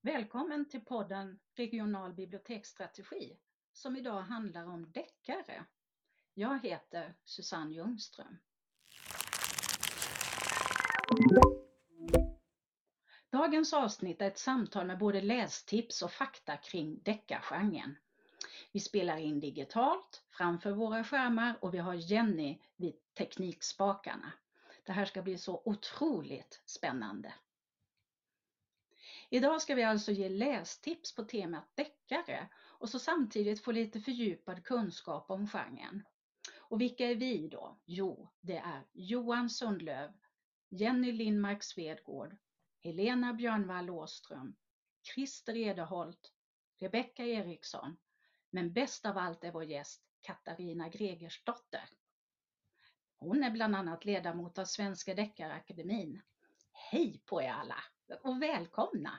Välkommen till podden Regional biblioteksstrategi som idag handlar om deckare. Jag heter Susanne Ljungström. Dagens avsnitt är ett samtal med både lästips och fakta kring deckargenren. Vi spelar in digitalt framför våra skärmar och vi har Jenny vid teknikspakarna. Det här ska bli så otroligt spännande. Idag ska vi alltså ge lästips på temat deckare och så samtidigt få lite fördjupad kunskap om genren. Och vilka är vi då? Jo, det är Johan Sundlöv, Jenny Lindmark Svedgård, Helena Björnvall Åström, Christer Ederholt, Rebecka Eriksson, men bäst av allt är vår gäst Katarina Gregersdotter. Hon är bland annat ledamot av Svenska Deckarakademin. Hej på er alla och välkomna!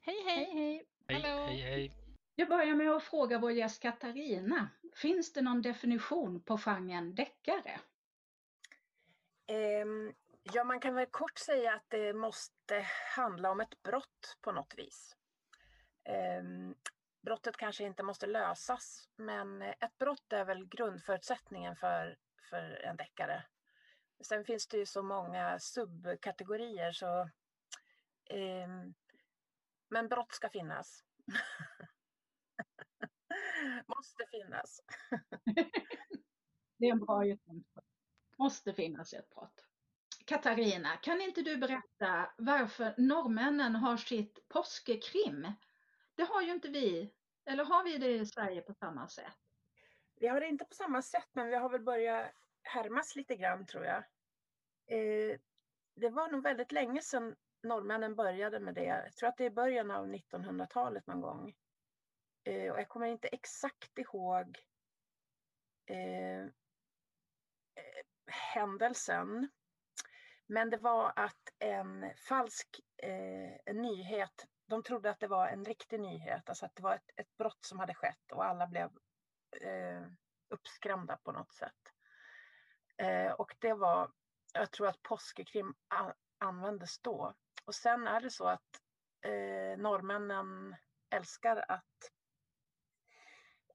Hej hej! Hej hej! Hej, Hallå. hej, hej. Jag börjar med att fråga vår gäst Katarina. Finns det någon definition på genren deckare? Ehm, ja, man kan väl kort säga att det måste handla om ett brott på något vis. Ehm, brottet kanske inte måste lösas, men ett brott är väl grundförutsättningen för, för en deckare. Sen finns det ju så många subkategorier så men brott ska finnas. Måste finnas. Det är en bra utgångspunkt. Måste finnas ett brott. Katarina, kan inte du berätta varför norrmännen har sitt påskekrim? Det har ju inte vi, eller har vi det i Sverige på samma sätt? Vi har det inte på samma sätt, men vi har väl börjat härmas lite grann tror jag. Eh, det var nog väldigt länge sedan norrmännen började med det. Jag tror att det är början av 1900-talet någon gång. Eh, och jag kommer inte exakt ihåg eh, eh, händelsen. Men det var att en falsk eh, en nyhet, de trodde att det var en riktig nyhet, alltså att det var ett, ett brott som hade skett och alla blev eh, uppskrämda på något sätt. Eh, och det var, jag tror att påskekrim användes då. Och sen är det så att eh, norrmännen älskar att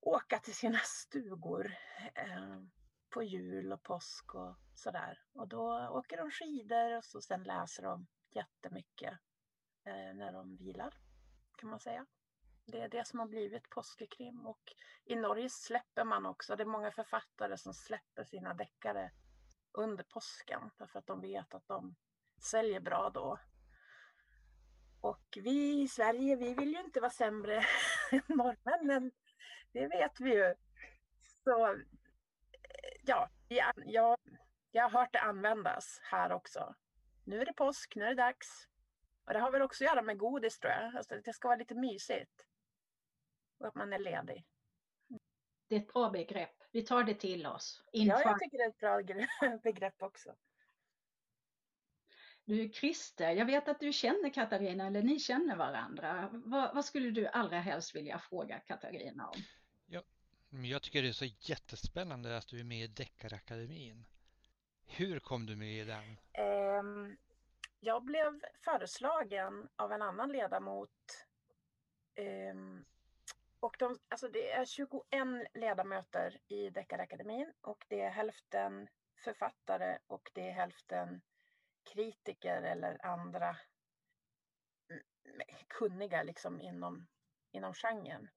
åka till sina stugor eh, på jul och påsk och sådär. Och då åker de skidor och så sen läser de jättemycket eh, när de vilar, kan man säga. Det är det som har blivit påskekrim och i Norge släpper man också, det är många författare som släpper sina deckare under påsken därför att de vet att de säljer bra då. Och vi i Sverige, vi vill ju inte vara sämre än norrmännen. Det vet vi ju. Så ja, jag, jag har hört det användas här också. Nu är det påsk, nu är det dags. Och det har väl också att göra med godis tror jag. Alltså, det ska vara lite mysigt. Och att man är ledig. Det är ett bra begrepp. Vi tar det till oss. Inför... Ja, jag tycker det är ett bra begrepp också. Du Christer, jag vet att du känner Katarina eller ni känner varandra. Vad, vad, skulle du allra helst vilja fråga Katarina om? Ja, jag tycker det är så jättespännande att du är med i Deckarakademin. Hur kom du med i den? Um, jag blev föreslagen av en annan ledamot. Um, och de, alltså det är 21 ledamöter i Deckarakademin och det är hälften författare och det är hälften kritiker eller andra kunniga liksom inom, inom genren.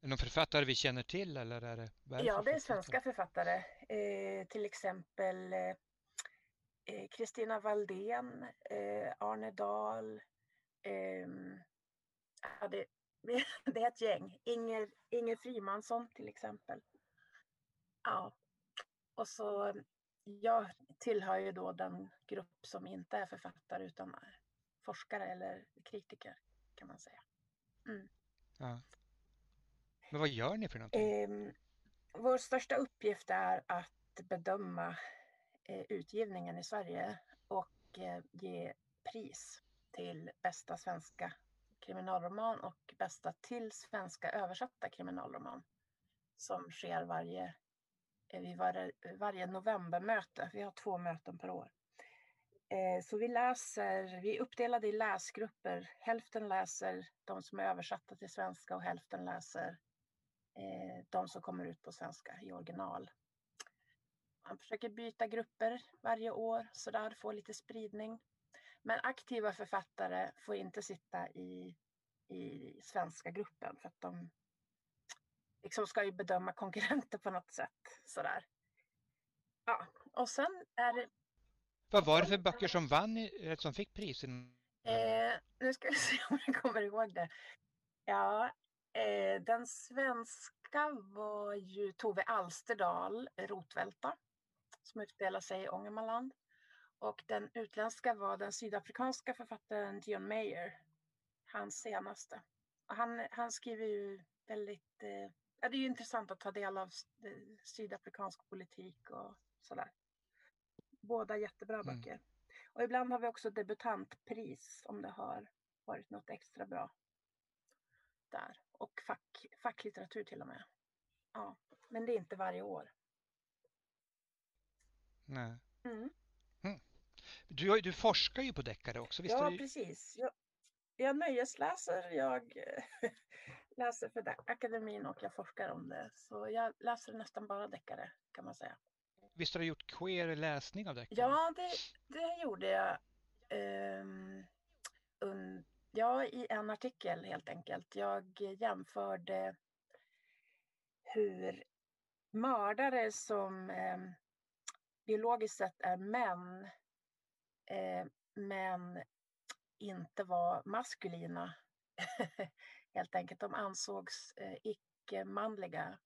Är det författare vi känner till eller är det? Ja, det är svenska författare. Eh, till exempel eh, eh Kristina Valdén, eh, Arne Dahl. Ehm, ja, det, det är ett gäng. Inger, Inger Frimansson till exempel. Ja, och så jag tillhör ju då den grupp som inte är författare utan är forskare eller kritiker kan man säga. Mm. Ja. Men vad gör ni för någonting? Eh, vår största uppgift är att bedöma eh, utgivningen i Sverige och eh, ge pris till bästa svenska kriminalroman och bästa till svenska översatta kriminalroman som sker varje Eh, vid var, varje novembermöte. Vi har två möten per år. Eh, så vi läser, vi är uppdelade i läsgrupper. Hälften läser de som är översatta till svenska och hälften läser eh, de som kommer ut på svenska i original. Man försöker byta grupper varje år så där få lite spridning. Men aktiva författare får inte sitta i, i svenska gruppen för att de liksom ska ju bedöma konkurrenter på något sätt. Sådär. Ja, och sen är det... Vad var det för böcker som vann, som fick prisen? Eh, nu ska vi se om jag kommer ihåg det. Ja, eh, den svenska var ju Tove Alsterdal, Rotvälta, som utspelar sig i Ångermanland. Och den utländska var den sydafrikanska författaren Dion Meyer, hans senaste. Han, han skriver ju väldigt... Eh, ja, det är ju intressant att ta del av sydafrikansk politik och sådär. Båda jättebra mm. böcker. Och ibland har vi också debutantpris om det har varit något extra bra där. Och fack, facklitteratur till och med. Ja, men det är inte varje år. Nej. Mm. Mm. Du, du forskar ju på deckare också, visst? Ja, du... precis. Jag, jag nöjesläser, jag läser för akademin och jag forskar om det. Så jag läser nästan bara deckare kan man säga. Visst har du gjort queer läsning av deckare? Ja, det, det gjorde jag. Um, un, ja, i en artikel helt enkelt. Jag jämförde hur mördare som eh, biologiskt sett är män eh, men inte var maskulina. Helt enkelt, de ansågs eh, icke-manliga.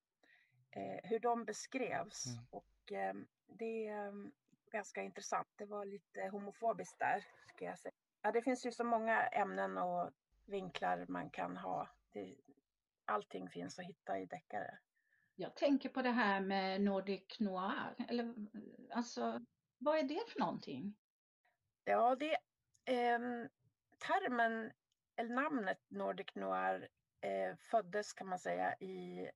Eh, hur de beskrevs. Mm. Och eh, det är mm, ganska intressant. Det var lite homofobiskt där, ska jag säga. Ja, det finns ju så många ämnen och vinklar man kan ha. Det, allting finns att hitta i deckare. Jag tänker på det här med Nordic Noir. Eller, alltså, vad är det för någonting? Ja, det eh, termen, eller namnet Nordic Noir eh, föddes kan man säga i,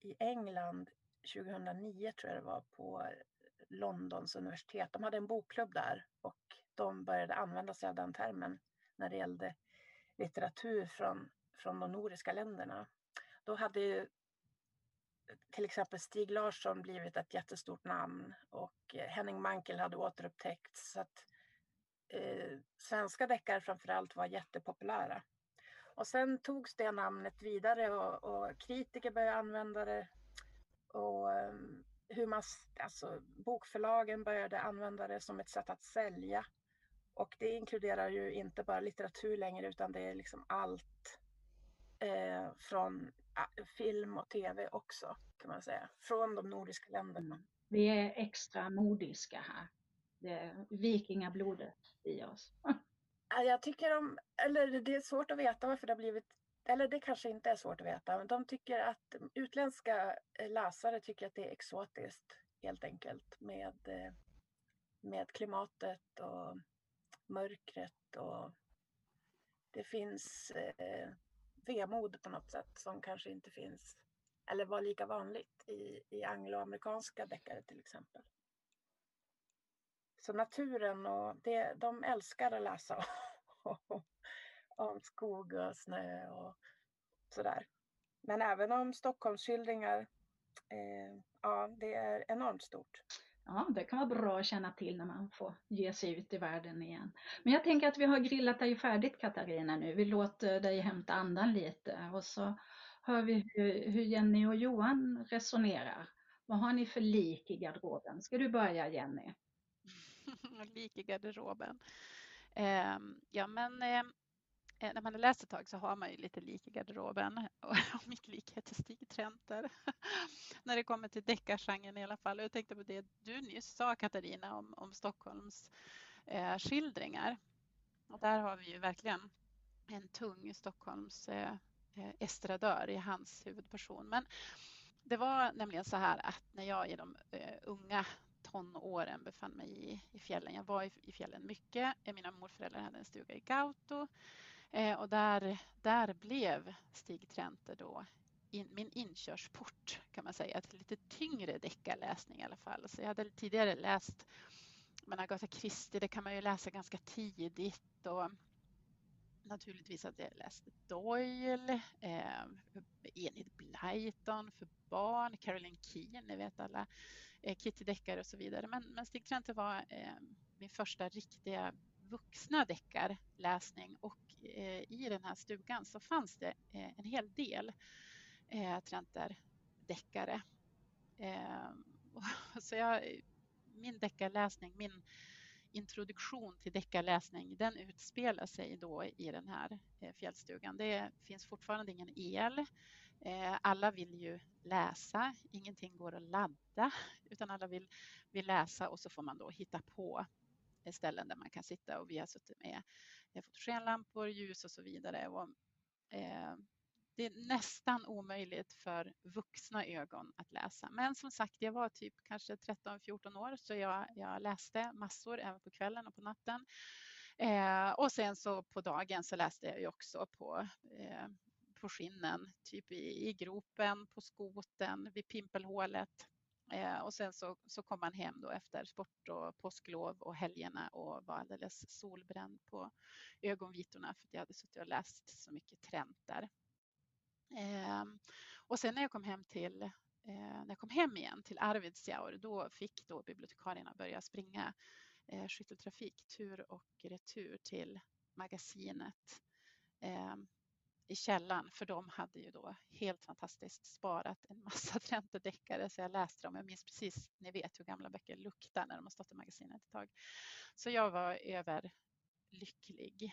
i England 2009 tror jag det var på Londons universitet. De hade en bokklubb där och de började använda sig av den termen när det gällde litteratur från, från de nordiska länderna. Då hade ju till exempel Stig Larsson blivit ett jättestort namn och Henning Mankell hade återupptäckts. Så att eh, svenska deckare framförallt var jättepopulära. Och sen togs det namnet vidare och, och kritiker började använda det. Och um, hur man, alltså, bokförlagen började använda det som ett sätt att sälja. Och det inkluderar ju inte bara litteratur längre utan det är liksom allt eh, från film och tv också kan man säga. Från de nordiska länderna. Mm. Vi är extra nordiska här det vikingablodet i oss. Jag tycker de, eller det är svårt att veta varför det har blivit, eller det kanske inte är svårt att veta, men de tycker att utländska eh, läsare tycker att det är exotiskt helt enkelt med, eh, med klimatet och mörkret och det finns eh, vemod på något sätt som kanske inte finns eller var lika vanligt i, i angloamerikanska deckare till exempel. Så naturen och det, de älskar att läsa om skog och snö och sådär. Men även om Stockholmsskildringar, eh, ja det är enormt stort. Ja, det kan vara bra att känna till när man får ge sig ut i världen igen. Men jag tänker att vi har grillat dig färdigt Katarina nu. Vi låter dig hämta andan lite och så hör vi hur, hur Jenny och Johan resonerar. Vad har ni för lik i garderoben? Ska du börja Jenny? lik i garderoben. Eh, ja, men ehm, eh, när man har läst ett tag så har man ju lite lik i garderoben och mitt lik heter Stig Trenter. när det kommer till deckargenren i alla fall. Och jag tänkte på det du nyss sa Katarina om, om Stockholms eh, skildringar. Och där har vi ju verkligen en tung Stockholms eh, eh, estradör i hans huvudperson. Men det var nämligen så här att när jag i de eh, unga tonåren befann mig i, i fjällen. Jag var i, i fjällen mycket. Eh, mina morföräldrar hade en stuga i Gauto eh, och där, där blev Stig Trenter då in, min inkörsport kan man säga till lite tyngre deckarläsning i alla fall. Så jag hade tidigare läst men Agatha Christie, det kan man ju läsa ganska tidigt och naturligtvis att jag läste Doyle, eh, Enid Blyton för barn, Caroline Keene, ni vet alla, eh, Kitty Deckare och så vidare. Men, men Stig Trente var eh, min första riktiga vuxna deckarläsning och eh, i den här stugan så fanns det eh, en hel del eh, Trenter deckare. Eh, så jag, min deckarläsning, min introduktion till deckarläsning, den utspelar sig då i den här eh, fjällstugan. Det finns fortfarande ingen el. Eh, alla vill ju läsa, ingenting går att ladda utan alla vill, vill läsa och så får man då hitta på eh, ställen där man kan sitta och vi har suttit med fotogenlampor, ljus och så vidare. Och, eh, det är nästan omöjligt för vuxna ögon att läsa. Men som sagt, jag var typ kanske 13-14 år så jag, jag, läste massor även på kvällen och på natten. Eh, och sen så på dagen så läste jag ju också på, eh, på skinnen, typ i, i gropen, på skoten, vid pimpelhålet. Eh, och sen så, så kom man hem då efter sport och påsklov och helgerna och var alldeles solbränd på ögonvitorna för att jag hade suttit och läst så mycket Trent där. Eh, och sen när jag kom hem till eh, när jag kom hem igen till Arvidsjaur, då fick då bibliotekarierna börja springa eh, skytteltrafik tur och retur till magasinet eh, i källan för de hade ju då helt fantastiskt sparat en massa trentodeckare så jag läste dem. Jag minns precis, ni vet hur gamla böcker luktar när de har stått i magasinet ett tag. Så jag var överlycklig.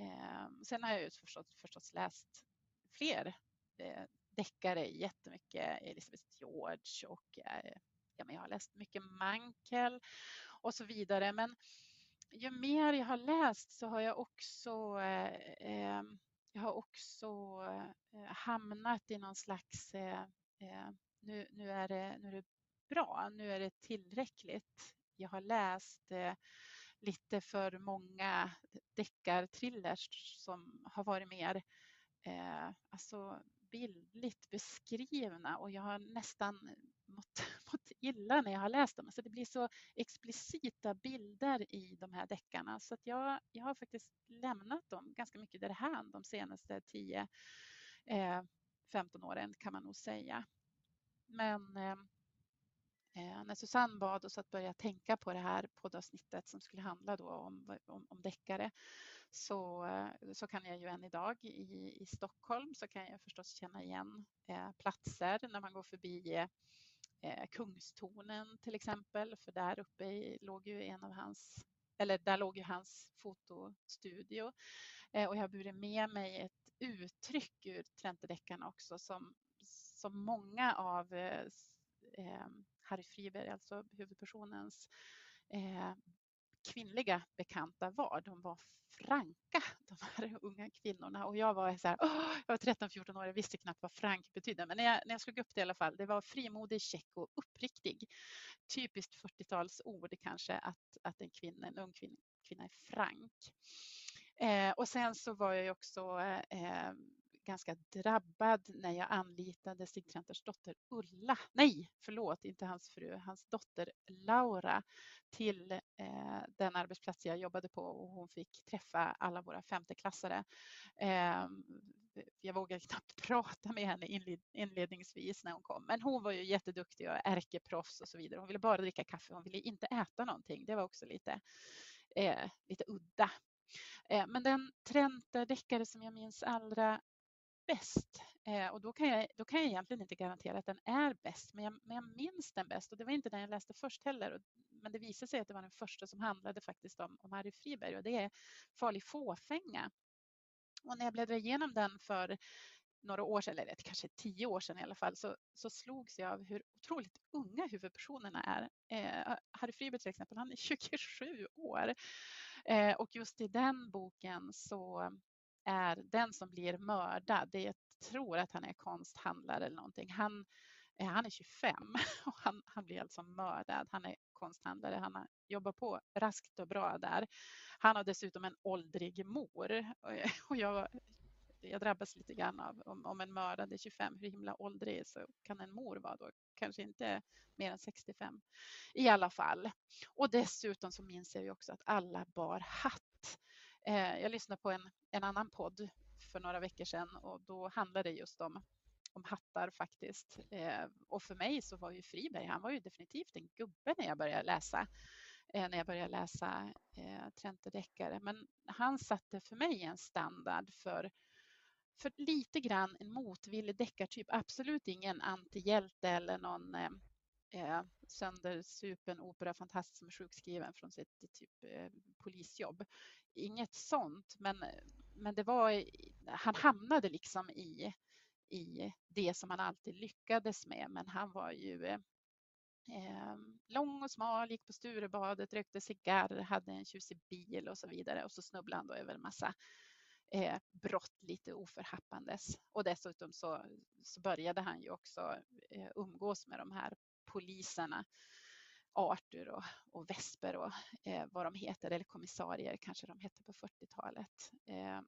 Eh, sen har jag ju förstås, förstås läst fler eh, deckare jättemycket, Elizabeth George och eh, ja, men jag har läst mycket Mankel och så vidare. Men ju mer jag har läst så har jag också eh, eh jag har också eh, hamnat i någon slags, eh, eh, nu, nu, är det, nu är det bra, nu är det tillräckligt. Jag har läst eh, lite för många deckarthrillers som har varit mer eh, alltså bildligt beskrivna och jag har nästan mått, mått illa när jag har läst dem. Alltså det blir så explicita bilder i de här deckarna så att jag, jag har faktiskt lämnat dem ganska mycket därhän de senaste 10 eh, 15 åren kan man nog säga. Men eh, eh, när Susanne bad oss att börja tänka på det här poddavsnittet som skulle handla då om, om, om deckare så, så kan jag ju än idag i, i Stockholm så kan jag förstås känna igen eh, platser när man går förbi eh, eh, Kungstornen till exempel för där uppe i, låg ju en av hans eller där låg ju hans fotostudio eh, och jag har burit med mig ett uttryck ur Trentedeckarna också som, som många av eh, eh Harry Friberg, alltså huvudpersonens eh, kvinnliga bekanta var. De var franka, de här unga kvinnorna. Och jag var så här, jag var 13-14 år, jag visste knappt vad frank betydde. Men när jag, när jag slog upp det i alla fall, det var frimodig, check och uppriktig. Typiskt 40-talsord kanske att, att en, kvinna, en ung kvinna, kvinna är frank. Eh, och sen så var jag ju också eh, eh ganska drabbad när jag anlitade Stig Trenters dotter Ulla, nej förlåt, inte hans fru, hans dotter Laura till eh, den arbetsplats jag jobbade på och hon fick träffa alla våra femteklassare. Eh, jag vågade knappt prata med henne inledningsvis när hon kom, men hon var ju jätteduktig och ärkeproffs och så vidare. Hon ville bara dricka kaffe, hon ville inte äta någonting. Det var också lite, eh, lite udda. Eh, men den Trenter-deckare som jag minns allra bäst. Eh, och då kan, jag, då kan jag egentligen inte garantera att den är bäst, men jag, men jag minns den bäst. Och det var inte den jag läste först heller. Men det visade sig att det var den första som handlade faktiskt om, om Harry Friberg och det är Farlig fåfänga. Och när jag bläddrade igenom den för några år sedan, eller kanske tio år sedan i alla fall, så, så slogs jag av hur otroligt unga huvudpersonerna är. Eh, Harry Friberg till exempel, han är 27 år. Eh, och just i den boken så är den som blir mördad. Det jag tror att han är konsthandlare eller någonting. Han, eh, han är 25 och han, han blir alltså mördad. Han är konsthandlare. Han jobbar på raskt och bra där. Han har dessutom en åldrig mor och jag jag drabbas lite grann av om, om en mördad är 25, hur himla åldrig så kan en mor vara då? Kanske inte mer än 65 i alla fall. Och dessutom så minns jag ju också att alla bar hatt. Eh, jag lyssnade på en, en annan podd för några veckor sedan och då handlade det just om om hattar faktiskt. Eh, och för mig så var ju Friberg, han var ju definitivt en gubbe när jag började läsa eh, när jag började läsa eh, Trente-deckare. Men han satte för mig en standard för, för lite grann en motvillig deckartyp. Absolut ingen antihjälte eller någon eh, eh, söndersupen operafantast som är sjukskriven från sitt typ eh, polisjobb. Inget sånt, men, men det var, han hamnade liksom i, i det som han alltid lyckades med. Men han var ju eh, lång och smal, gick på Sturebadet, rökte cigarr, hade en tjusig bil och så vidare. Och så snubblade han då över en massa eh, brott lite oförhappandes. Och dessutom så, så började han ju också eh, umgås med de här poliserna arter och, och Vesper och eh, vad de heter, eller kommissarier kanske de hette på 40-talet. Eh,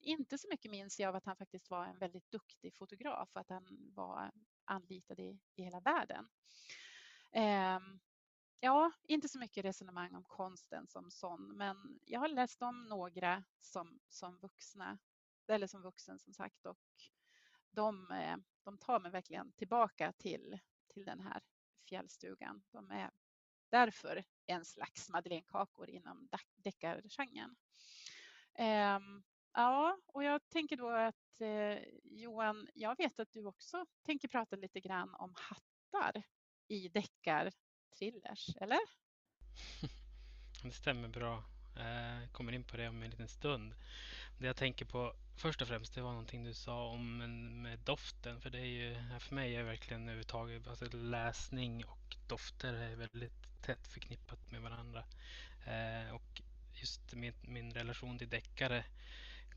inte så mycket minns jag av att han faktiskt var en väldigt duktig fotograf och att han var anlitad i, i hela världen. Eh, ja, inte så mycket resonemang om konsten som sån, men jag har läst om några som, som vuxna, eller som vuxen som sagt, och de, eh, de tar mig verkligen tillbaka till, till den här fjällstugan. De är därför en slags madeleinekakor inom deckargenren. Um, ja, och jag tänker då att eh, Johan, jag vet att du också tänker prata lite grann om hattar i deckarthrillers, eller? Det stämmer bra. Eh, jag kommer in på det om en liten stund. Det jag tänker på först och främst det var någonting du sa om med doften. För det är ju, för mig är verkligen överhuvudtaget alltså läsning och dofter är väldigt tätt förknippat med varandra. Eh, och just min, min relation till deckare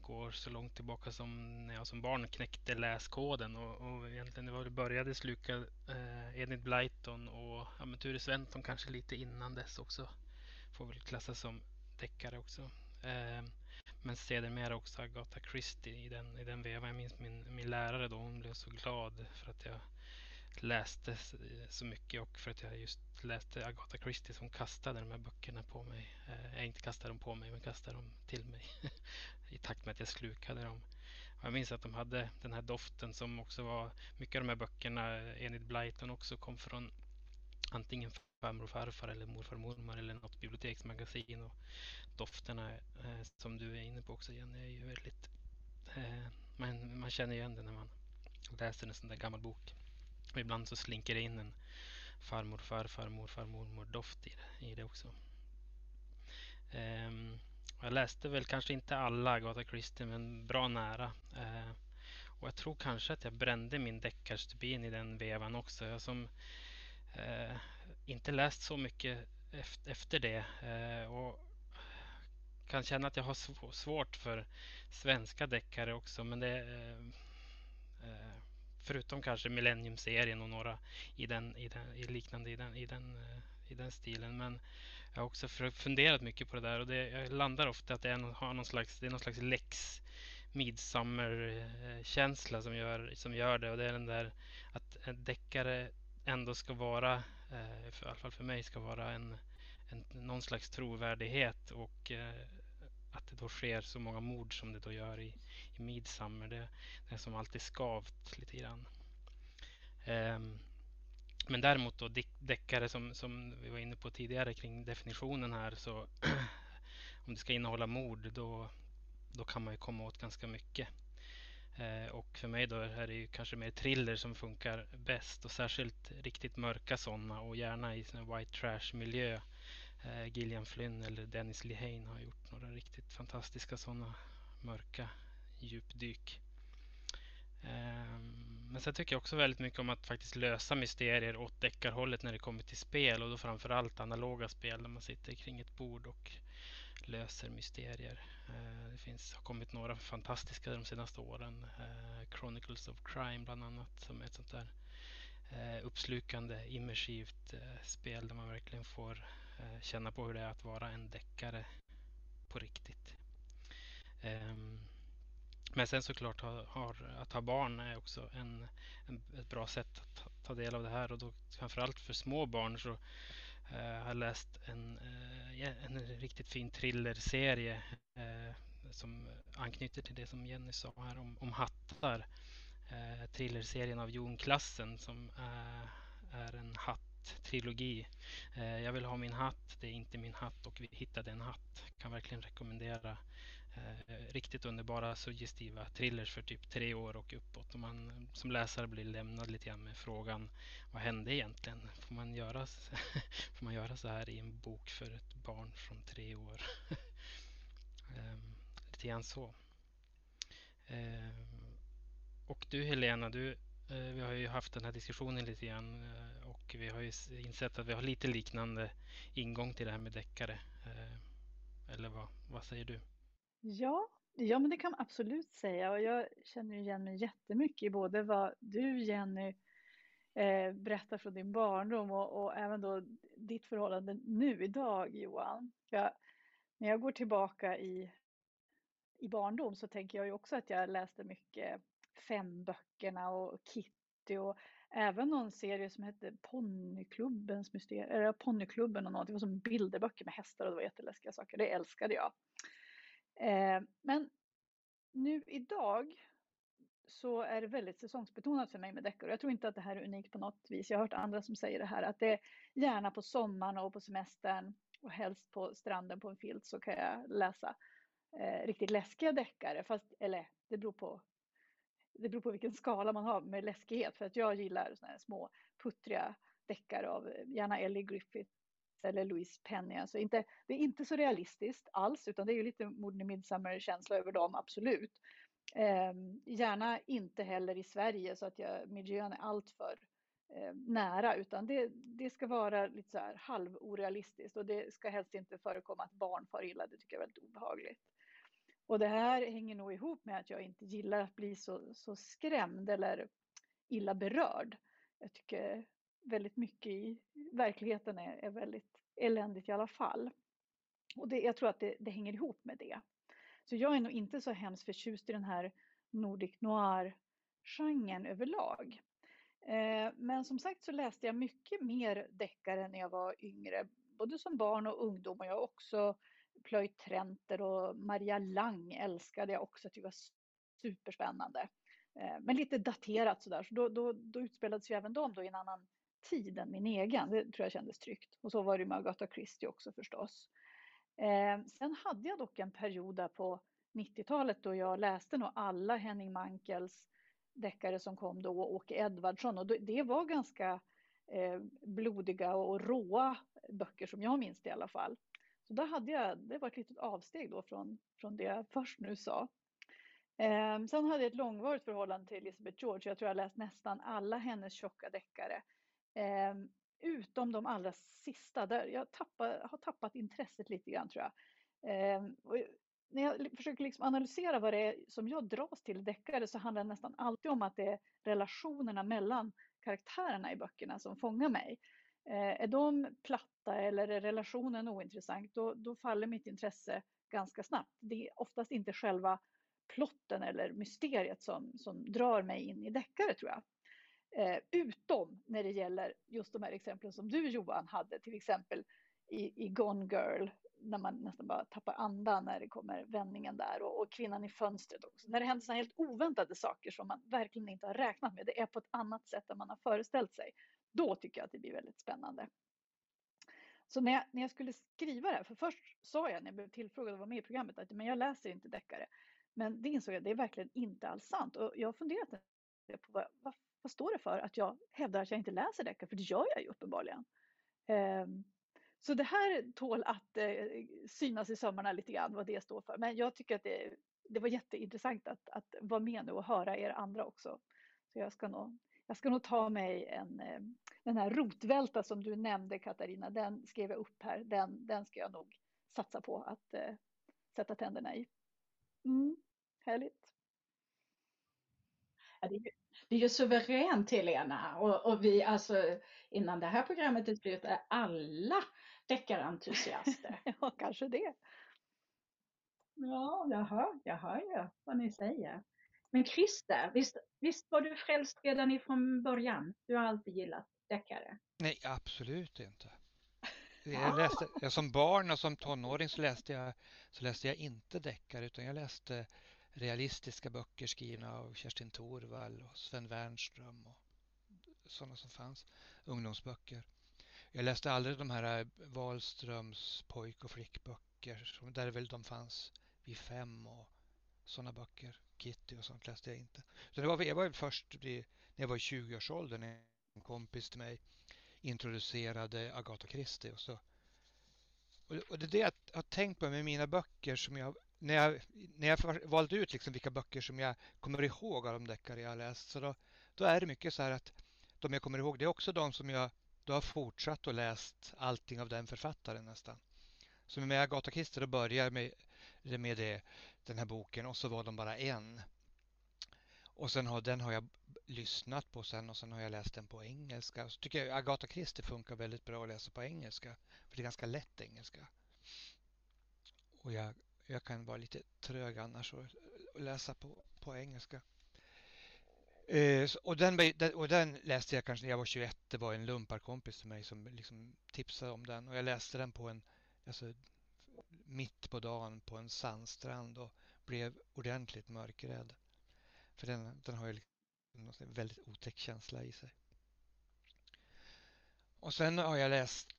går så långt tillbaka som när jag som barn knäckte läskoden och, och egentligen det var det började sluka eh, Enid Blyton och ja, men Ture Sventon kanske lite innan dess också. Får väl klassas som deckare också. Eh, men sedermera också Agatha Christie i den, i den vevan. Jag minns min, min lärare då, hon blev så glad för att jag läste så mycket och för att jag just läste Agatha Christie som kastade de här böckerna på mig. Eh, jag inte kastade dem på mig, men kastade dem till mig i takt med att jag slukade dem. Och jag minns att de hade den här doften som också var, mycket av de här böckerna, Enid Blyton också kom från antingen farmor och farfar eller morfar och mormor eller något biblioteksmagasin. Och dofterna eh, som du är inne på också Jenny är ju väldigt... Eh, man, man känner igen det när man läser en sån där gammal bok. Och ibland så slinker det in en farmor, farfar, morfar, mormor doft i det, i det också. Um, jag läste väl kanske inte alla Agatha Christie men bra nära. Uh, och jag tror kanske att jag brände min deckarstubin i den vevan också. Jag som uh, inte läst så mycket efter det. uh, och kan känna att jag har svårt för svenska deckare också. Men det Uh, förutom kanske Millennium-serien och några i den, i den i liknande i den, i den, eh, i den stilen. Men jag har också funderat mycket på det där och det, jag landar ofta att det är, har någon slags, det är någon slags lex Midsummer-känsla som gör, som gör det. Och det är den där att en deckare ändå ska vara, eh, i alla fall för mig, ska vara en, en, någon slags trovärdighet och eh, att det då sker så många mord som det då gör i, i Midsummer. Det, det är som alltid skavt lite grann. Um, men däremot då deckare som, som vi var inne på tidigare kring definitionen här så om det ska innehålla mord då, då kan man ju komma åt ganska mycket. Eh, och för mig då är det ju kanske mer thriller som funkar bäst och särskilt riktigt mörka sådana och gärna i sån white trash miljö eh, Eh, Gillian Flynn eller Dennis Lehane har gjort några riktigt fantastiska sådana mörka djupdyk. Ehm, men sen tycker jag också väldigt mycket om att faktiskt lösa mysterier åt deckarhållet när det kommer till spel och då framförallt analoga spel där man sitter kring ett bord och löser mysterier. Eh, det finns, har kommit några fantastiska de senaste åren. Eh, Chronicles of Crime bland annat som är ett sånt där uppslukande immersivt spel där man verkligen får Eh, känna på hur det är att vara en deckare på riktigt. Ehm, men sen såklart har, har, att ha barn är också en, en, ett bra sätt att ta, ta del av det här och då framförallt för små barn så eh, har jag läst en, eh, en riktigt fin thrillerserie eh, som anknyter till det som Jenny sa här om, om hattar. Eh, thrillerserien av Jon Klassen som är, är en hatt-trilogi. Eh, jag vill ha min hatt, det är inte min hatt och vi hittade en hatt. Kan verkligen rekommendera Eh, riktigt underbara suggestiva thrillers för typ tre år och uppåt. Och man som läsare blir lämnad lite grann med frågan vad hände egentligen? Får man göra, får man göra så här i en bok för ett barn från tre år? eh, lite grann så. Eh, och du Helena, du, eh, vi har ju haft den här diskussionen lite grann eh, och vi har ju insett att vi har lite liknande ingång till det här med deckare. Eh, eller vad, vad säger du? Ja, ja men det kan man absolut säga och jag känner igen mig jättemycket i både vad du Jenny eh, berättar från din barndom och, och, även då ditt förhållande nu idag Johan. Jag, när jag går tillbaka i, i barndom så tänker jag ju också att jag läste mycket Femböckerna och Kitty och även någon serie som hette Ponnyklubbens mysterier, eller Ponnyklubben och något. Det var som bilderböcker med hästar och det var jätteläskiga saker. Det älskade jag. Eh, men nu idag så är det väldigt säsongsbetonat för mig med deckare. Jag tror inte att det här är unikt på något vis. Jag har hört andra som säger det här att det är gärna på sommaren och på semestern och helst på stranden på en filt så kan jag läsa eh, riktigt läskiga deckare. Fast, eller det beror på det beror på vilken skala man har med läskighet. För att jag gillar såna här små puttriga deckare av gärna Ellie Griffith eller Louise Penny. Alltså inte, det är inte så realistiskt alls utan det är ju lite morden i Midsummer-känsla över dem, absolut. Eh, gärna inte heller i Sverige så att jag, miljön är alltför eh, nära utan det, det ska vara lite så här halvorealistiskt och det ska helst inte förekomma att barn far illa, det tycker jag är väldigt obehagligt. Och det här hänger nog ihop med att jag inte gillar att bli så, så skrämd eller illa berörd. Jag tycker väldigt mycket i verkligheten är, är väldigt eländigt i alla fall. Och det, jag tror att det, det, hänger ihop med det. Så jag är nog inte så hemskt förtjust i den här Nordic noir-genren överlag. Eh, men som sagt så läste jag mycket mer deckare när jag var yngre, både som barn och ungdom. Och jag har också plöjt Trenter och Maria Lang älskade jag också, det var superspännande. Eh, men lite daterat sådär, så då, då, då utspelades ju även de då i en annan tid än min egen. Det tror jag kändes tryggt. Och så var det med Agatha Christie också förstås. Eh, sen hade jag dock en period där på 90-talet då jag läste nog alla Henning Mankels deckare som kom då, Åke Edvardsson. Och det var ganska eh, blodiga och råa böcker som jag minns det i alla fall. Så där hade jag, det var ett litet avsteg då från, från det jag först nu sa. Eh, sen hade jag ett långvarigt förhållande till Elizabeth George. Jag tror jag läst nästan alla hennes tjocka deckare. Eh, utom de allra sista, där jag tappar, har tappat intresset lite grann tror jag. Eh, när jag försöker liksom analysera vad det är som jag dras till deckare så handlar det nästan alltid om att det är relationerna mellan karaktärerna i böckerna som fångar mig. Eh, är de platta eller är relationen ointressant då, då faller mitt intresse ganska snabbt. Det är oftast inte själva plotten eller mysteriet som, som drar mig in i deckare tror jag. Eh, utom när det gäller just de här exemplen som du Johan hade, till exempel i, i Gone Girl, när man nästan bara tappar andan när det kommer vändningen där och, och kvinnan i fönstret också. När det händer sådana helt oväntade saker som man verkligen inte har räknat med. Det är på ett annat sätt än man har föreställt sig. Då tycker jag att det blir väldigt spännande. Så när jag, när jag skulle skriva det här, för först sa jag när jag blev tillfrågad att vara med i programmet att men jag läser inte deckare. Men det insåg jag, det är verkligen inte alls sant. Och jag har funderat på vad, vad vad står det för att jag hävdar att jag inte läser deckare? För det gör jag ju uppenbarligen. Um, så det här tål att eh, synas i sömmarna lite grann vad det står för. Men jag tycker att det, det var jätteintressant att, att vara med nu och höra er andra också. Så jag ska nog, jag ska nog ta mig en, eh, den här rotvälta som du nämnde Katarina, den skrev jag upp här. Den, den ska jag nog satsa på att uh, sätta tänderna i. Mm, härligt. Ja, det, är, det är ju suveränt Helena och, och vi alltså innan det här programmet är slut är alla deckarentusiaster. ja, kanske det. Ja, jag hör, jag hör ju vad ni säger. Men Christer, visst, visst var du frälst redan ifrån början? Du har alltid gillat deckare? Nej, absolut inte. Jag läste, jag som barn och som tonåring så läste jag, så läste jag inte deckare utan jag läste realistiska böcker skrivna av Kerstin Thorvall och Sven Wernström och sådana som fanns. Ungdomsböcker. Jag läste aldrig de här Wahlströms pojk och flickböcker där väl de fanns vid fem och sådana böcker. Kitty och sånt läste jag inte. Så det var, jag var först när jag var i 20-årsåldern en kompis till mig introducerade Agatha Christie. Och, så. och det är det jag har tänkt på med mina böcker som jag när jag, när jag valde ut liksom vilka böcker som jag kommer ihåg av de deckare jag har läst så då, då är det mycket så här att de jag kommer ihåg det är också de som jag då har fortsatt och läst allting av den författaren nästan. Så med Agatha Christie då börjar jag med, med det, den här boken och så var de bara en. Och sen har den har jag lyssnat på sen och sen har jag läst den på engelska. Så tycker jag Agatha Christie funkar väldigt bra att läsa på engelska. För det är ganska lätt engelska. Och jag, jag kan vara lite trög annars och, läsa på, på engelska. Eh, och, den, och den läste jag kanske när jag var 21. Det var en lumparkompis till mig som liksom tipsade om den. Och jag läste den på en, alltså, mitt på dagen på en sandstrand och blev ordentligt mörkrädd. För den, den har ju liksom en väldigt otäck känsla i sig. Och sen har jag läst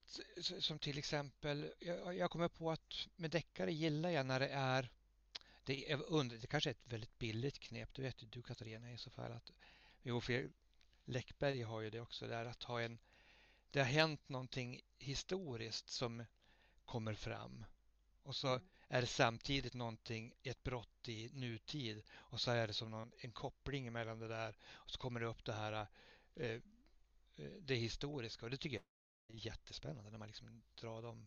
som till exempel, jag, jag kommer på att med deckare gillar jag när det är det, är under, det kanske är ett väldigt billigt knep, det vet ju du Katarina i så fall. Att, jo, för Läckberg har ju det också där att ha en, det har hänt någonting historiskt som kommer fram. Och så mm. är det samtidigt någonting, ett brott i nutid och så är det som någon, en koppling mellan det där och så kommer det upp det här eh, Eh, det historiska och det tycker jag är jättespännande när man liksom drar de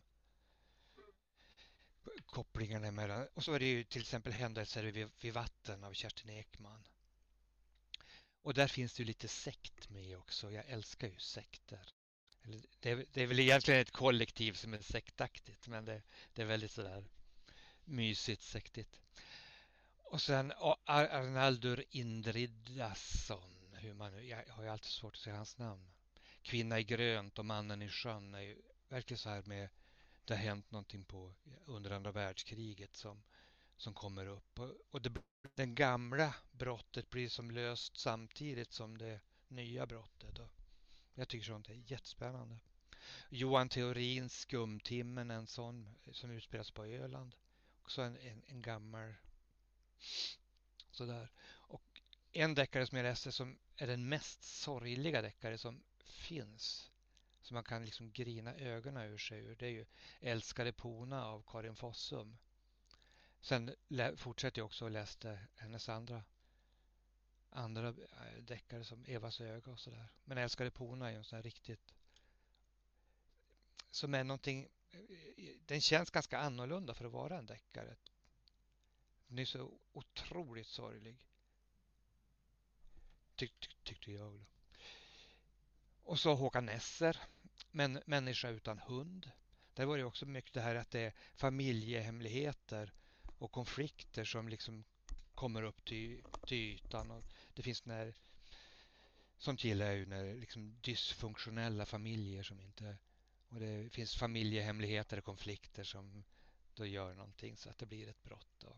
kopplingarna emellan. Och så är det ju till exempel händelser vid, vid vatten av Kerstin Ekman. Och där finns det ju lite sekt med också. Jag älskar ju sekter. Det är, det är väl egentligen ett kollektiv som är sektaktigt men det, det är väldigt sådär mysigt sektigt. Och sen Arnaldur Indridason. Hur man, jag har ju alltid svårt att säga hans namn. Kvinna i grönt och Mannen i sjön är ju verkligen så här med det har hänt någonting på, under andra världskriget som, som kommer upp. Och, och det, det gamla brottet blir som löst samtidigt som det nya brottet. Och jag tycker sånt är jättespännande. Johan Theorins Skumtimmen, en sån som utspelas på Öland. Också en, en, en gammal sådär. Och en deckare som jag läste som är den mest sorgliga deckare som finns som man kan liksom grina ögonen ur sig ur. Det är ju Älskade Pona av Karin Fossum. Sen fortsätter jag också och läste hennes andra andra eh, deckare som Evas öga och sådär. Men Älskade Pona är ju en sån här riktigt som är någonting eh, den känns ganska annorlunda för att vara en deckare. Den är så otroligt sorglig. Tyck, tyck, tyckte jag. Då. Och så Håkan Nesser, men, Människa utan hund. Där var det också mycket det här att det är familjehemligheter och konflikter som liksom kommer upp till, till ytan. Och det finns när Sånt gillar jag ju när liksom dysfunktionella familjer som inte och det finns familjehemligheter och konflikter som då gör någonting så att det blir ett brott. Och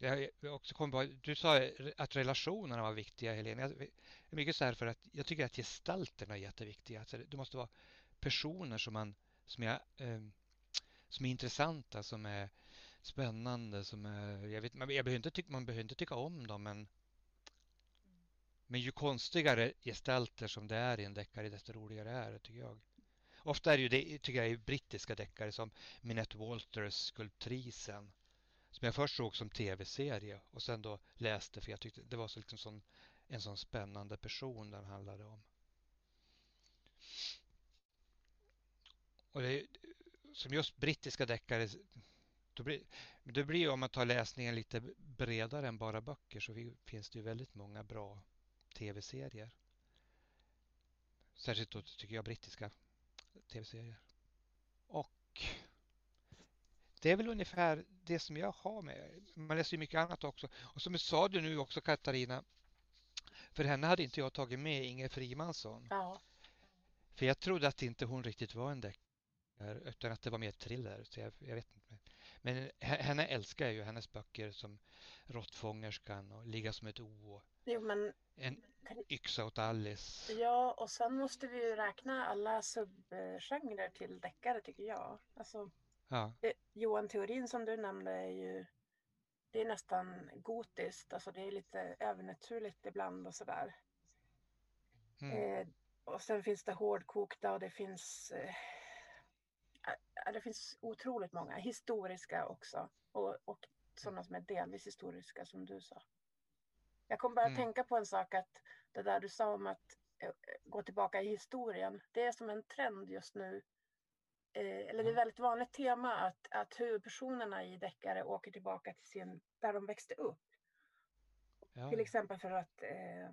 jag också kom på, du sa att relationerna var viktiga Helene. Jag är mycket så här för att jag tycker att gestalterna är jätteviktiga. Alltså det måste vara personer som, man, som, är, eh, som är intressanta, som är spännande, som är, jag vet, jag behöver inte tycka, man behöver inte tycka om dem men men ju konstigare gestalter som det är i en deckare desto roligare är det tycker jag. Ofta är det ju det, tycker jag, brittiska deckare som Minette Walters Skulptrisen som jag först såg som tv-serie och sen då läste för jag tyckte det var så liksom sån, en sån spännande person den handlade om. Och det, som just brittiska deckare då blir, det blir om man tar läsningen lite bredare än bara böcker så finns det ju väldigt många bra tv-serier. Särskilt då tycker jag brittiska tv-serier. Och det är väl ungefär det som jag har med. Man läser ju mycket annat också. Och som sa du nu också Katarina, för henne hade inte jag tagit med Inger Frimansson. Ja. För jag trodde att inte hon riktigt var en deckare utan att det var mer thriller. Så jag, jag vet inte. Men henne älskar jag ju, hennes böcker som Råttfångerskan och Ligga som ett o. Jo, men... En yxa åt Alice. Ja, och sen måste vi ju räkna alla subgenrer till deckare tycker jag. Alltså, ja. det, Johan Theorin som du nämnde är ju det är nästan gotiskt, alltså det är lite övernaturligt ibland och sådär. Mm. Eh, och sen finns det hårdkokta och det finns eh, det finns otroligt många historiska också och, och sådana som är delvis historiska som du sa. Jag kom bara mm. att tänka på en sak att det där du sa om att gå tillbaka i historien. Det är som en trend just nu. Eh, eller det är ett väldigt vanligt tema att, att huvudpersonerna i deckare åker tillbaka till sin, där de växte upp. Ja. Till exempel för att eh,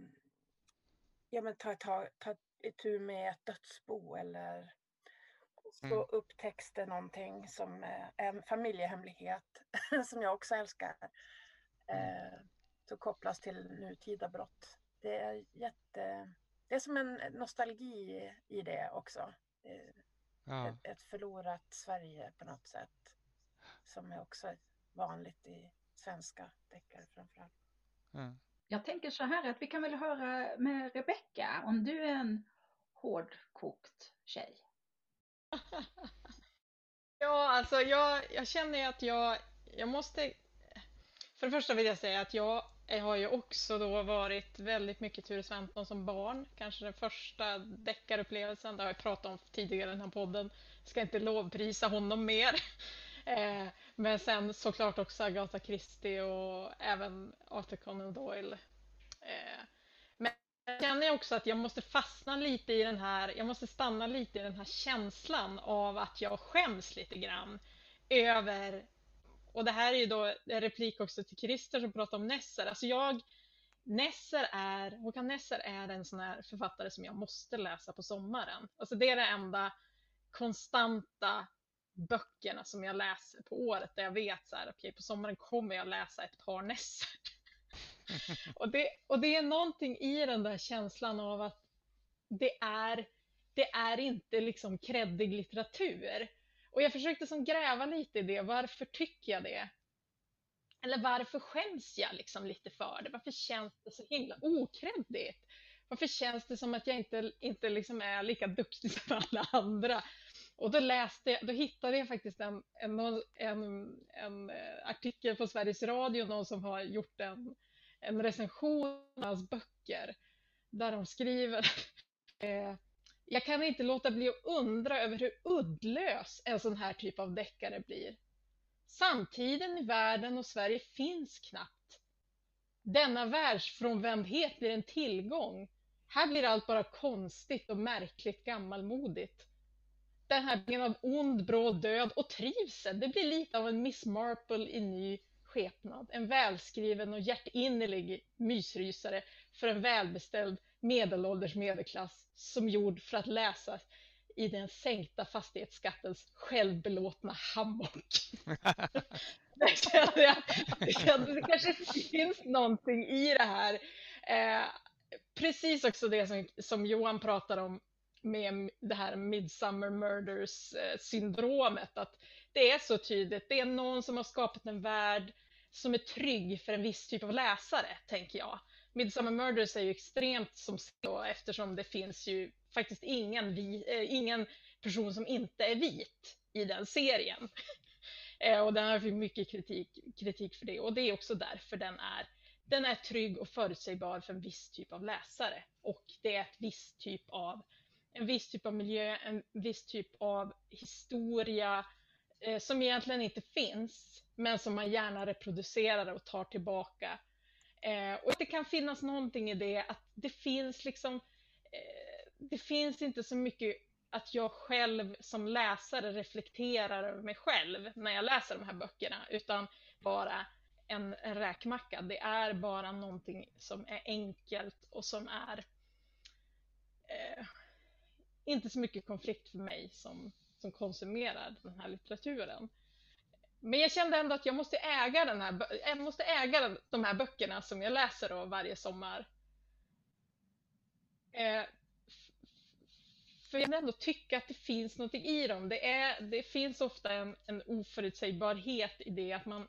ja, men ta, ta, ta itu med ett dödsbo eller så mm. upptäcks det någonting som är en familjehemlighet som jag också älskar. Mm. Eh, kopplas till nutida brott. Det är jätte... Det är som en nostalgi i det också. Ja. Ett, ett förlorat Sverige på något sätt. Som är också vanligt i svenska deckare framförallt. Mm. Jag tänker så här att vi kan väl höra med Rebecka om du är en hårdkokt tjej. ja, alltså jag, jag känner ju att jag, jag måste... För det första vill jag säga att jag har ju också då varit väldigt mycket Ture Sventon som barn. Kanske den första deckarupplevelsen, det har jag pratat om tidigare i den här podden. Ska inte lovprisa honom mer. Eh, men sen såklart också Agatha Christie och även Arthur Conan Doyle. Eh, jag känner också att jag måste fastna lite i den här, jag måste stanna lite i den här känslan av att jag skäms lite grann över och det här är ju då en replik också till Christer som pratar om Nesser. Alltså jag, Nesser är, Håkan Nesser är en sån här författare som jag måste läsa på sommaren. Alltså det är det enda konstanta böckerna som jag läser på året där jag vet så här, okej okay, på sommaren kommer jag läsa ett par Nesser. och, det, och det är någonting i den där känslan av att det är, det är inte liksom kreddig litteratur. Och jag försökte som gräva lite i det. Varför tycker jag det? Eller varför skäms jag liksom lite för det? Varför känns det så himla okreddigt? Varför känns det som att jag inte, inte liksom är lika duktig som alla andra? Och då läste då hittade jag faktiskt en, en, en, en eh, artikel på Sveriges Radio, någon som har gjort en, en recension av hans böcker, där de skriver eh, jag kan inte låta bli att undra över hur uddlös en sån här typ av deckare blir. Samtiden i världen och Sverige finns knappt. Denna världsfrånvändhet blir en tillgång. Här blir allt bara konstigt och märkligt gammalmodigt. Den här bilden av ond, bråd död och trivsel, det blir lite av en Miss Marple i ny skepnad. En välskriven och hjärtinnerlig mysrysare för en välbeställd medelålders medelklass som gjord för att läsas i den sänkta fastighetsskattens självbelåtna hammock. det kanske finns någonting i det här. Eh, precis också det som, som Johan pratar om med det här Midsummer Murders eh, syndromet, att det är så tydligt. Det är någon som har skapat en värld som är trygg för en viss typ av läsare, tänker jag. Midsummer Murders är ju extremt som så eftersom det finns ju faktiskt ingen, vi, eh, ingen person som inte är vit i den serien. eh, och den har fått mycket kritik, kritik för det och det är också därför den är den är trygg och förutsägbar för en viss typ av läsare och det är ett viss typ av en viss typ av miljö, en viss typ av historia Eh, som egentligen inte finns men som man gärna reproducerar och tar tillbaka Eh, och det kan finnas någonting i det att det finns liksom, eh, det finns inte så mycket att jag själv som läsare reflekterar över mig själv när jag läser de här böckerna, utan bara en, en räkmacka. Det är bara någonting som är enkelt och som är eh, inte så mycket konflikt för mig som, som konsumerar den här litteraturen. men jag kände ändå att jag måste äga, den här, jag måste äga de här böckerna som jag läser då varje sommar. Eh, för jag ändå tycka att det finns något i dem. Det, är, det finns ofta en, en oförutsägbarhet i det att man,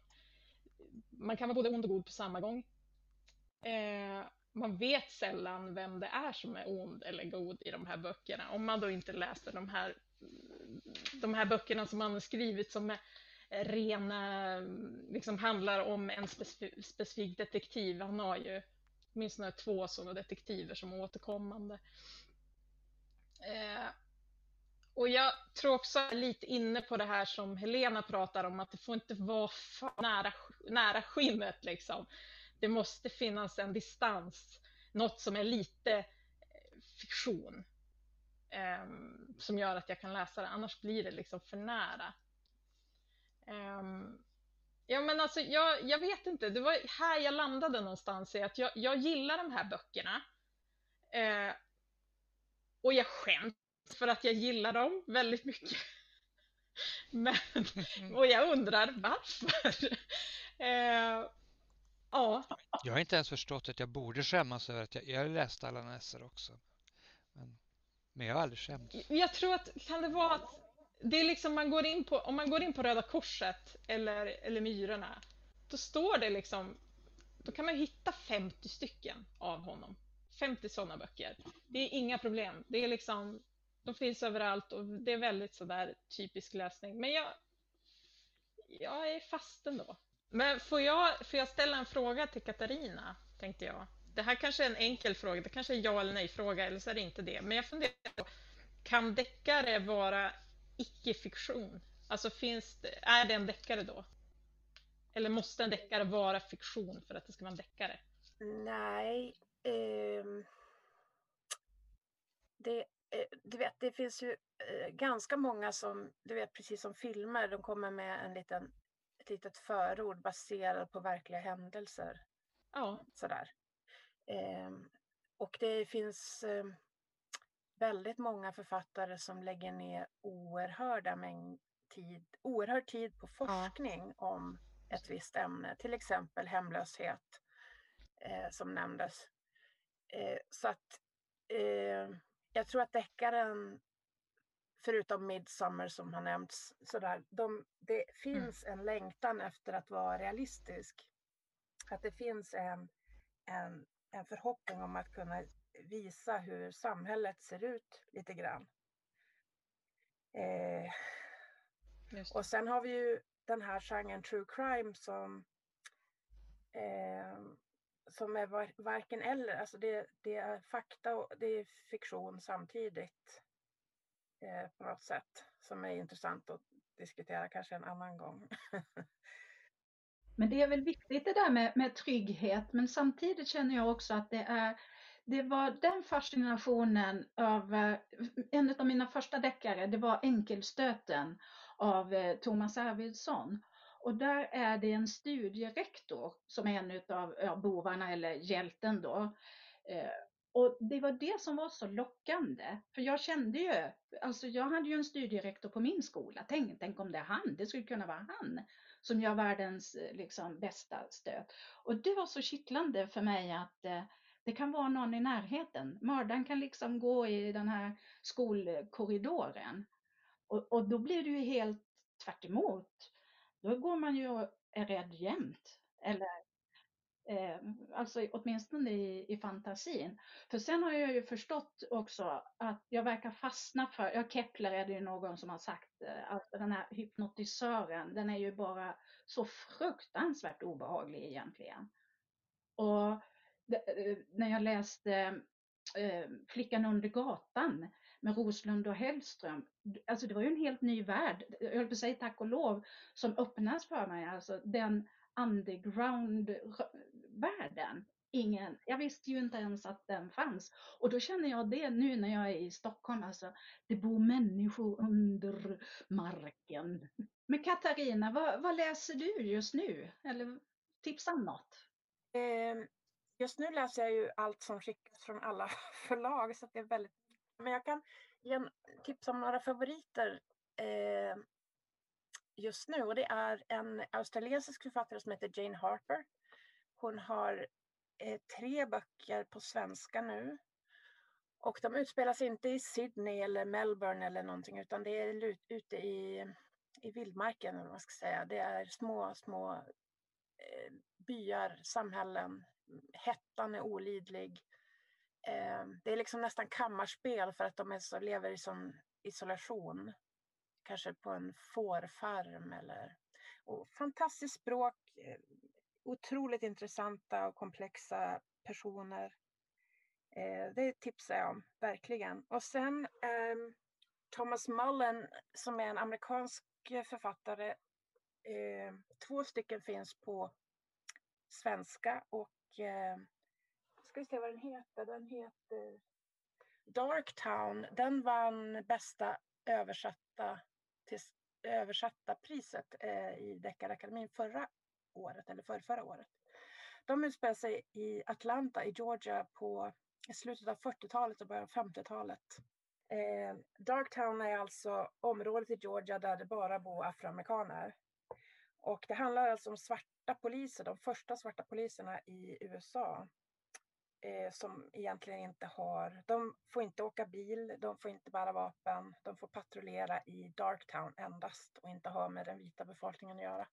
man kan vara både ond och god på samma gång. Eh, man vet sällan vem det är som är ond eller god i de här böckerna. Om man då inte läser de här, de här böckerna som man har skrivit som är rena, liksom handlar om en specifik, specifik detektiv. Han har ju åtminstone två sådana detektiver som är återkommande. Eh, och jag tror också lite inne på det här som Helena pratar om, att det får inte vara för nära, nära skinnet liksom. Det måste finnas en distans, något som är lite eh, fiktion. Eh, som gör att jag kan läsa det, annars blir det liksom för nära. Eh, ja men alltså jag, jag vet inte, det var här jag landade någonstans i att jag, jag gillar de här böckerna. Eh, och jag skäms för att jag gillar dem väldigt mycket. Men, och jag undrar varför. Eh, ja. Jag har inte ens förstått att jag borde skämmas över att jag, jag läste alla Nesser också. Men, men jag har aldrig skämts. Jag tror att kan det vara att det är liksom man går in på, om man går in på Röda Korset eller, eller Myrorna, då står det liksom, då kan man hitta 50 stycken av honom. 50 sådana böcker. Det är inga problem. Det är liksom, de finns överallt och det är väldigt sådär typisk läsning. Men jag, jag är fast ändå. Men får jag, får jag ställa en fråga till Katarina, tänkte jag. Det här kanske är en enkel fråga, det kanske är ja eller nej fråga, eller så är det inte det. Men jag funderar på, kan deckare vara icke-fiktion? Alltså finns det, är det en deckare då? Eller måste en deckare vara fiktion för att det ska vara en deckare? Nej, eh, det, eh, du vet, det finns ju eh, ganska många som, du vet precis som filmer, de kommer med en liten, ett litet förord baserat på verkliga händelser. Ja. Sådär. Ehm, och det finns ehm, väldigt många författare som lägger ner oerhörda mängd tid, oerhörd tid på forskning ja. om ett visst ämne, till exempel hemlöshet eh, som nämndes. Eh, så att eh, jag tror att deckaren, förutom Midsummer som har nämnts, sådär, de, det finns mm. en längtan efter att vara realistisk. Att det finns en, en, en förhoppning om att kunna visa hur samhället ser ut lite grann. Eh, och sen har vi ju den här genren true crime som eh, som är var, varken eller. Alltså det, det, är fakta och det är fiktion samtidigt eh, på något sätt som är intressant att diskutera kanske en annan gång. men det är väl viktigt det där med, med trygghet men samtidigt känner jag också att det är det var den fascinationen av eh, en av mina första deckare, det var Enkelstöten av eh, Thomas Arvidsson. Och där är det en studierektor som är en av bovarna eller hjälten då. Eh, och det var det som var så lockande. För jag kände ju, alltså jag hade ju en studierektor på min skola. Tänk, tänk om det är han, det skulle kunna vara han som gör världens eh, liksom, bästa stöt. Och det var så kittlande för mig att eh, det kan vara någon i närheten. Mördaren kan liksom gå i den här skolkorridoren. Och, och då blir det ju helt tvärt emot då går man ju och är rädd jämt. Eller eh, alltså åtminstone i, i fantasin. För sen har jag ju förstått också att jag verkar fastna för, ja Kepler är det ju någon som har sagt, eh, att den här hypnotisören, den är ju bara så fruktansvärt obehaglig egentligen. Och eh, när jag läste eh, Flickan under gatan med Roslund och Hellström. Alltså det var ju en helt ny värld, jag höll på att säga tack och lov, som öppnas för mig. Alltså den underground världen. Ingen, jag visste ju inte ens att den fanns. Och då känner jag det nu när jag är i Stockholm, alltså det bor människor under marken. Men Katarina, vad, vad läser du just nu? Eller tipsa om något? Ehm, just nu läser jag ju allt som skickas från alla förlag så det är väldigt men jag kan ge en tips om några favoriter. Ehm, just nu och det är en australiensisk författare som heter Jane Harper. Hon har eh, tre böcker på svenska nu. Och de utspelar sig inte i Sydney eller Melbourne eller någonting utan det är ute i, i vildmarken, eller vad man ska säga. Det är små, små eh, byar, samhällen. Hettan är olidlig. Eh, det är liksom nästan kammarspel för att de är så, lever i sån isolation. Kanske på en fårfarm eller... Och fantastiskt språk, eh, otroligt intressanta och komplexa personer. Eh, det tipsar jag om, verkligen. Och sen eh, Thomas Mullen som är en amerikansk författare. Eh, två stycken finns på svenska och eh, ska vi se vad den heter. Den heter Darktown. Den vann bästa översatta, till, översatta priset eh, i Deckarakademin förra året eller för förra året. De utspelar sig i Atlanta i Georgia på slutet av 40-talet och början av 50-talet. Eh, Darktown är alltså området i Georgia där det bara bor afroamerikaner. Och det handlar alltså om svarta poliser, de första svarta poliserna i USA. Eh, som egentligen inte har, de får inte åka bil, de får inte bära vapen, de får patrullera i Darktown endast och inte ha med den vita befolkningen att göra.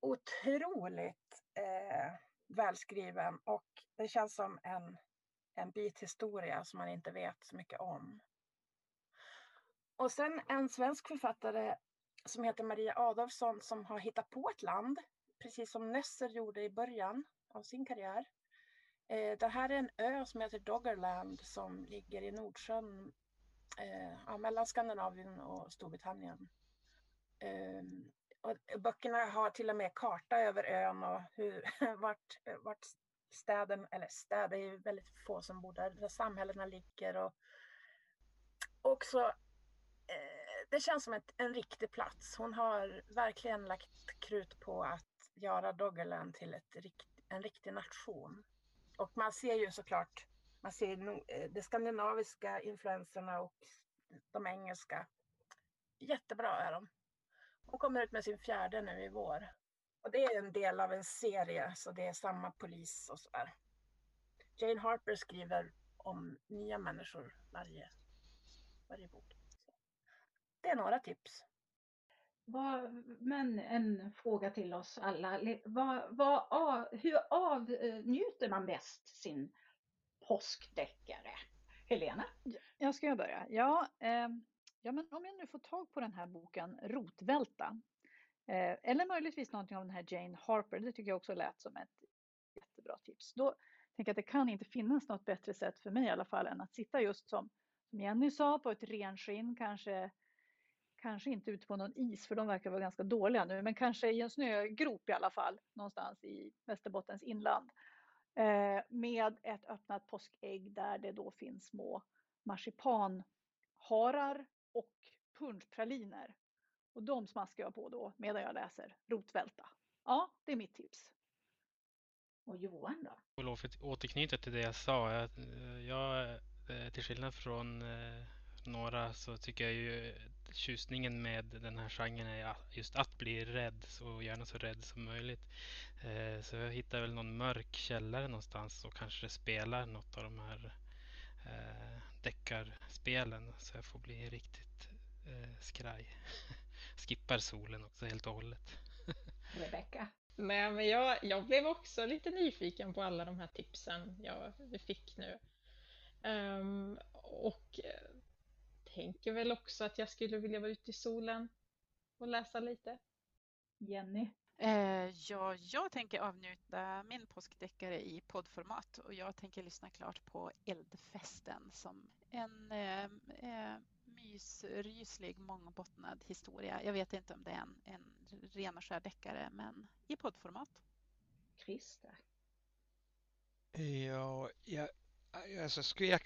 Otroligt eh, välskriven och det känns som en, en bit historia som man inte vet så mycket om. Och sen en svensk författare som heter Maria Adolfsson som har hittat på ett land, precis som Nesser gjorde i början av sin karriär. Eh, det här är en ö som heter Doggerland som ligger i Nordsjön, eh, mellan Skandinavien och Storbritannien. Eh, och böckerna har till och med karta över ön och hur, vart, vart städen, eller städer, det är ju väldigt få som bor där, där samhällena ligger och också eh, det känns som ett, en riktig plats. Hon har verkligen lagt krut på att göra Doggerland till ett, en riktig nation. Och man ser ju såklart, man ser eh, de skandinaviska influenserna och de engelska. Jättebra är de. Hon kommer ut med sin fjärde nu i vår. Och det är en del av en serie, så det är samma polis och sådär. Jane Harper skriver om nya människor varje, varje bok. Det är några tips. men en fråga till oss alla. Vad, vad, hur avnjuter man bäst sin påskdeckare? Helena? Jag ska börja. Ja, eh, ja, men om jag nu får tag på den här boken Rotvälta eh, eller möjligtvis någonting av den här Jane Harper, det tycker jag också lät som ett jättebra tips. Då tänker jag att det kan inte finnas något bättre sätt för mig i alla fall än att sitta just som, som Jenny sa på ett renskinn, kanske kanske inte ute på någon is för de verkar vara ganska dåliga nu, men kanske i en snögrop i alla fall någonstans i Västerbottens inland. Eh, med ett öppnat påskägg där det då finns små marsipanharar och punschpraliner. Och de smaskar jag på då medan jag läser Rotvälta. Ja, det är mitt tips. Och Johan då? Jag vill återknyta till det jag sa. Jag, jag eh, till skillnad från eh, några så tycker jag ju tjusningen med den här genren är just att bli rädd, så gärna så rädd som möjligt. Eh, så jag hittar väl någon mörk källare någonstans och kanske spelar något av de här deckarspelen så jag får bli riktigt eh, skraj. Skippar solen också helt och hållet. Rebecka? Nej, men jag, jag blev också lite nyfiken på alla de här tipsen jag fick nu. Um, och tänker väl också att jag skulle vilja vara ute i solen och läsa lite. Jenny? Eh, ja, jag tänker avnjuta min påskdeckare i poddformat och jag tänker lyssna klart på Eldfesten som en eh, eh, mysryslig mångbottnad historia. Jag vet inte om det är en, en ren och skär deckare men i poddformat. Christer? Ja, jag, alltså, skulle, jag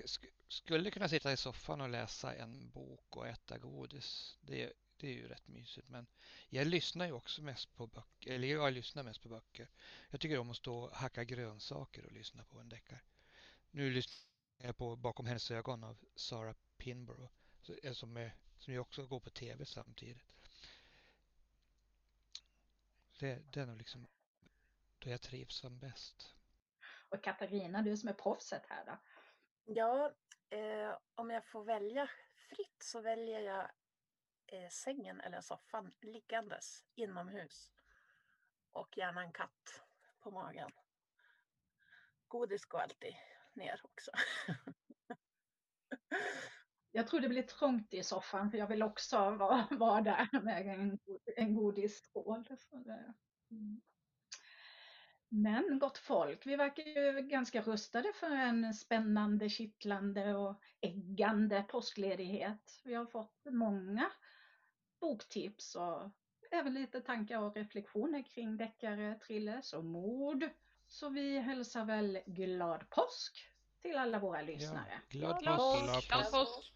skulle kunna sitta i soffan och läsa en bok och äta godis. Det, det är ju rätt mysigt. Men jag lyssnar ju också mest på böcker. Eller jag lyssnar mest på böcker. Jag tycker om att stå och hacka grönsaker och lyssna på en deckare. Nu lyssnar jag på Bakom hennes ögon av Sarah Pinborough. Som, är, som ju också går på tv samtidigt. det, det är nog liksom då jag trivs som bäst. Och Katarina, du som är proffset här då? Ja, eh, om jag får välja fritt så väljer jag eh, sängen eller soffan liggandes inomhus. Och gärna en katt på magen. Godis går alltid ner också. Jag tror det blir trångt i soffan för jag vill också vara, vara där med en, en godisskål. Mm. Men gott folk, vi verkar ju ganska rustade för en spännande, kittlande och äggande påskledighet. Vi har fått många boktips och även lite tankar och reflektioner kring deckare, thrillers och mord. Så vi hälsar väl glad påsk till alla våra lyssnare. Ja, glad Glad påsk! påsk! Glad påsk!